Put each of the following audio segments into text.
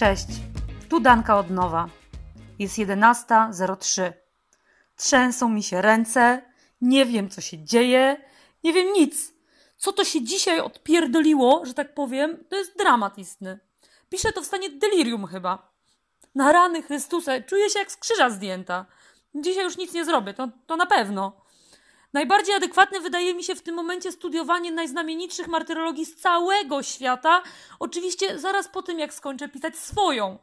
cześć. Tu Danka od nowa. Jest 11.03. Trzęsą mi się ręce, nie wiem co się dzieje, nie wiem nic. Co to się dzisiaj odpierdoliło, że tak powiem, to jest dramat istny. Piszę to w stanie delirium chyba. Na rany Chrystusa, czuję się jak z krzyża zdjęta. Dzisiaj już nic nie zrobię, to, to na pewno. Najbardziej adekwatne wydaje mi się w tym momencie studiowanie najznamienitszych martyrologii z całego świata, oczywiście zaraz po tym, jak skończę pisać swoją.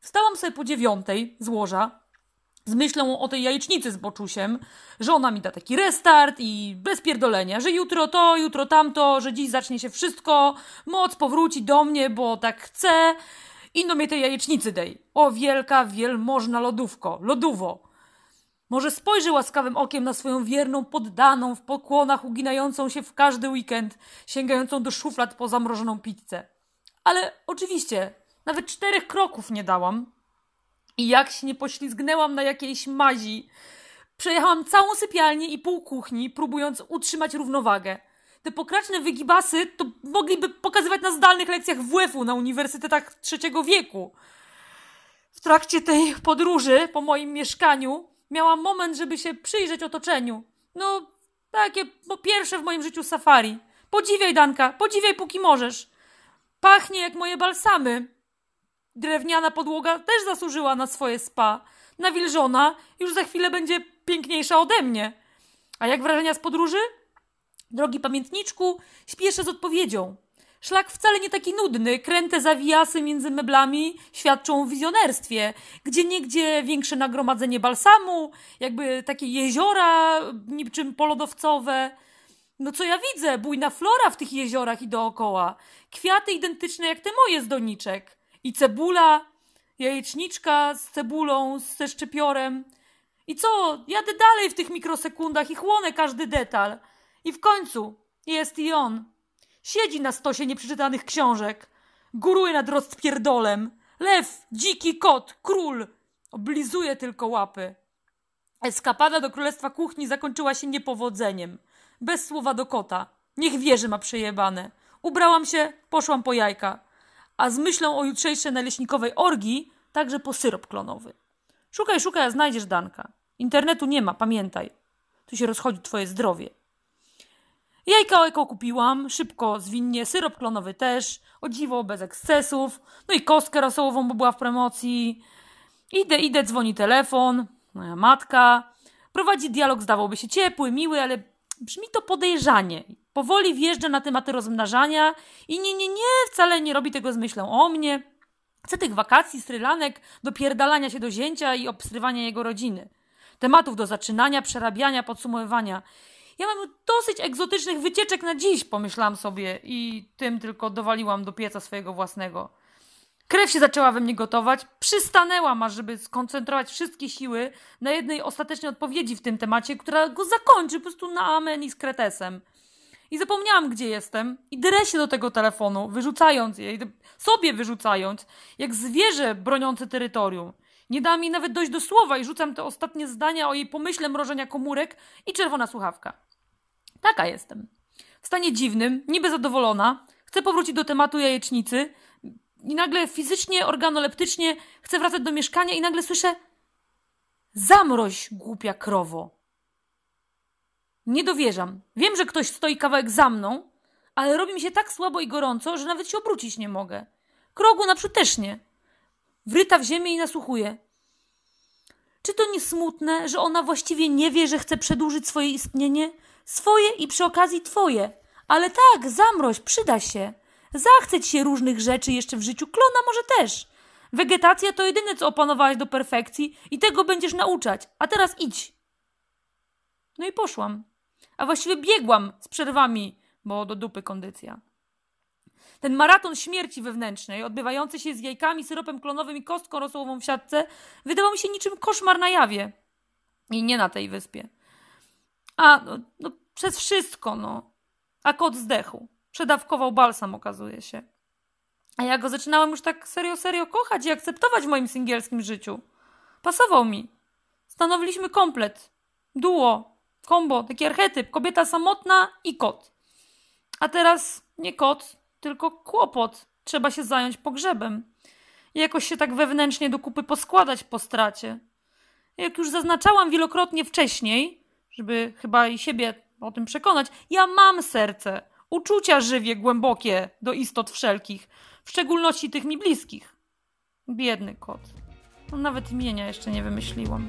Wstałam sobie po dziewiątej z łoża, z myślą o tej jajecznicy z boczusiem, że ona mi da taki restart i bez pierdolenia, że jutro to, jutro tamto, że dziś zacznie się wszystko, moc powróci do mnie, bo tak chcę. I no mnie tej jajecznicy dej. O wielka, wielmożna lodówko, lodowo. Może spojrzy łaskawym okiem na swoją wierną poddaną w pokłonach uginającą się w każdy weekend, sięgającą do szuflad po zamrożoną pizzę. Ale oczywiście, nawet czterech kroków nie dałam. I jak się nie poślizgnęłam na jakiejś mazi, przejechałam całą sypialnię i pół kuchni, próbując utrzymać równowagę. Te pokraczne wygibasy to mogliby pokazywać na zdalnych lekcjach WF-u na uniwersytetach trzeciego wieku. W trakcie tej podróży po moim mieszkaniu miałam moment, żeby się przyjrzeć otoczeniu. No, takie po pierwsze w moim życiu safari. Podziwiaj, Danka, podziwiaj póki możesz. Pachnie jak moje balsamy. Drewniana podłoga też zasłużyła na swoje spa. Nawilżona, już za chwilę będzie piękniejsza ode mnie. A jak wrażenia z podróży? Drogi pamiętniczku, śpieszę z odpowiedzią. Szlak wcale nie taki nudny, kręte zawijasy między meblami świadczą o wizjonerstwie. Gdzie niegdzie większe nagromadzenie balsamu, jakby takie jeziora niczym polodowcowe. No co ja widzę? Bujna flora w tych jeziorach i dookoła. Kwiaty identyczne jak te moje z doniczek. I cebula, jajeczniczka z cebulą, ze szczypiorem. I co? Jadę dalej w tych mikrosekundach i chłonę każdy detal. I w końcu jest i on. Siedzi na stosie nieprzeczytanych książek. Góruje nad rozpierdolem. Lew, dziki kot, król. Oblizuje tylko łapy. Eskapada do królestwa kuchni zakończyła się niepowodzeniem. Bez słowa do kota. Niech wieży ma przejebane. Ubrałam się, poszłam po jajka. A z myślą o jutrzejszej naleśnikowej orgii także po syrop klonowy. Szukaj, szukaj, a znajdziesz Danka. Internetu nie ma, pamiętaj. Tu się rozchodzi twoje zdrowie. Jajka eko kupiłam, szybko, zwinnie, syrop klonowy też, o dziwo, bez ekscesów, no i kostkę rosołową, bo była w promocji. Idę, idę, dzwoni telefon, moja matka. Prowadzi dialog, zdawałby się ciepły, miły, ale brzmi to podejrzanie. Powoli wjeżdża na tematy rozmnażania i nie, nie, nie, wcale nie robi tego z myślą o mnie. Chce tych wakacji, strylanek, dopierdalania się do zięcia i obstrywania jego rodziny. Tematów do zaczynania, przerabiania, podsumowywania. Ja mam dosyć egzotycznych wycieczek na dziś, pomyślałam sobie i tym tylko dowaliłam do pieca swojego własnego. Krew się zaczęła we mnie gotować, przystanęłam aż, żeby skoncentrować wszystkie siły na jednej ostatecznej odpowiedzi w tym temacie, która go zakończy po prostu na amen i z kretesem. I zapomniałam, gdzie jestem i drę się do tego telefonu, wyrzucając je, sobie wyrzucając, jak zwierzę broniące terytorium. Nie da mi nawet dojść do słowa i rzucam te ostatnie zdania o jej pomyśle mrożenia komórek i czerwona słuchawka. Taka jestem. W stanie dziwnym, niby zadowolona, chcę powrócić do tematu jajecznicy i nagle fizycznie, organoleptycznie chcę wracać do mieszkania i nagle słyszę Zamroź, głupia krowo. Nie dowierzam. Wiem, że ktoś stoi kawałek za mną, ale robi mi się tak słabo i gorąco, że nawet się obrócić nie mogę. Krogu naprzód też nie. Wryta w ziemię i nasłuchuje. Czy to nie smutne, że ona właściwie nie wie, że chce przedłużyć swoje istnienie? Swoje i przy okazji twoje. Ale tak, zamroź, przyda się. Zachceć się różnych rzeczy jeszcze w życiu, klona może też. Wegetacja to jedyne, co opanowałaś do perfekcji i tego będziesz nauczać. A teraz idź. No i poszłam. A właściwie biegłam z przerwami, bo do dupy kondycja. Ten maraton śmierci wewnętrznej, odbywający się z jajkami, syropem klonowym i kostką rosołową w siatce, wydawał mi się niczym koszmar na jawie. I nie na tej wyspie. A, no, no przez wszystko, no. A kot zdechł. Przedawkował balsam, okazuje się. A ja go zaczynałem już tak serio, serio kochać i akceptować w moim singielskim życiu. Pasował mi. Stanowiliśmy komplet. Duo. Kombo. Taki archetyp. Kobieta samotna i kot. A teraz nie kot, tylko kłopot. Trzeba się zająć pogrzebem. i jakoś się tak wewnętrznie do kupy poskładać po stracie. Jak już zaznaczałam wielokrotnie wcześniej, żeby chyba i siebie o tym przekonać, ja mam serce, uczucia żywie głębokie do istot wszelkich, w szczególności tych mi bliskich. Biedny kot. Nawet imienia jeszcze nie wymyśliłam.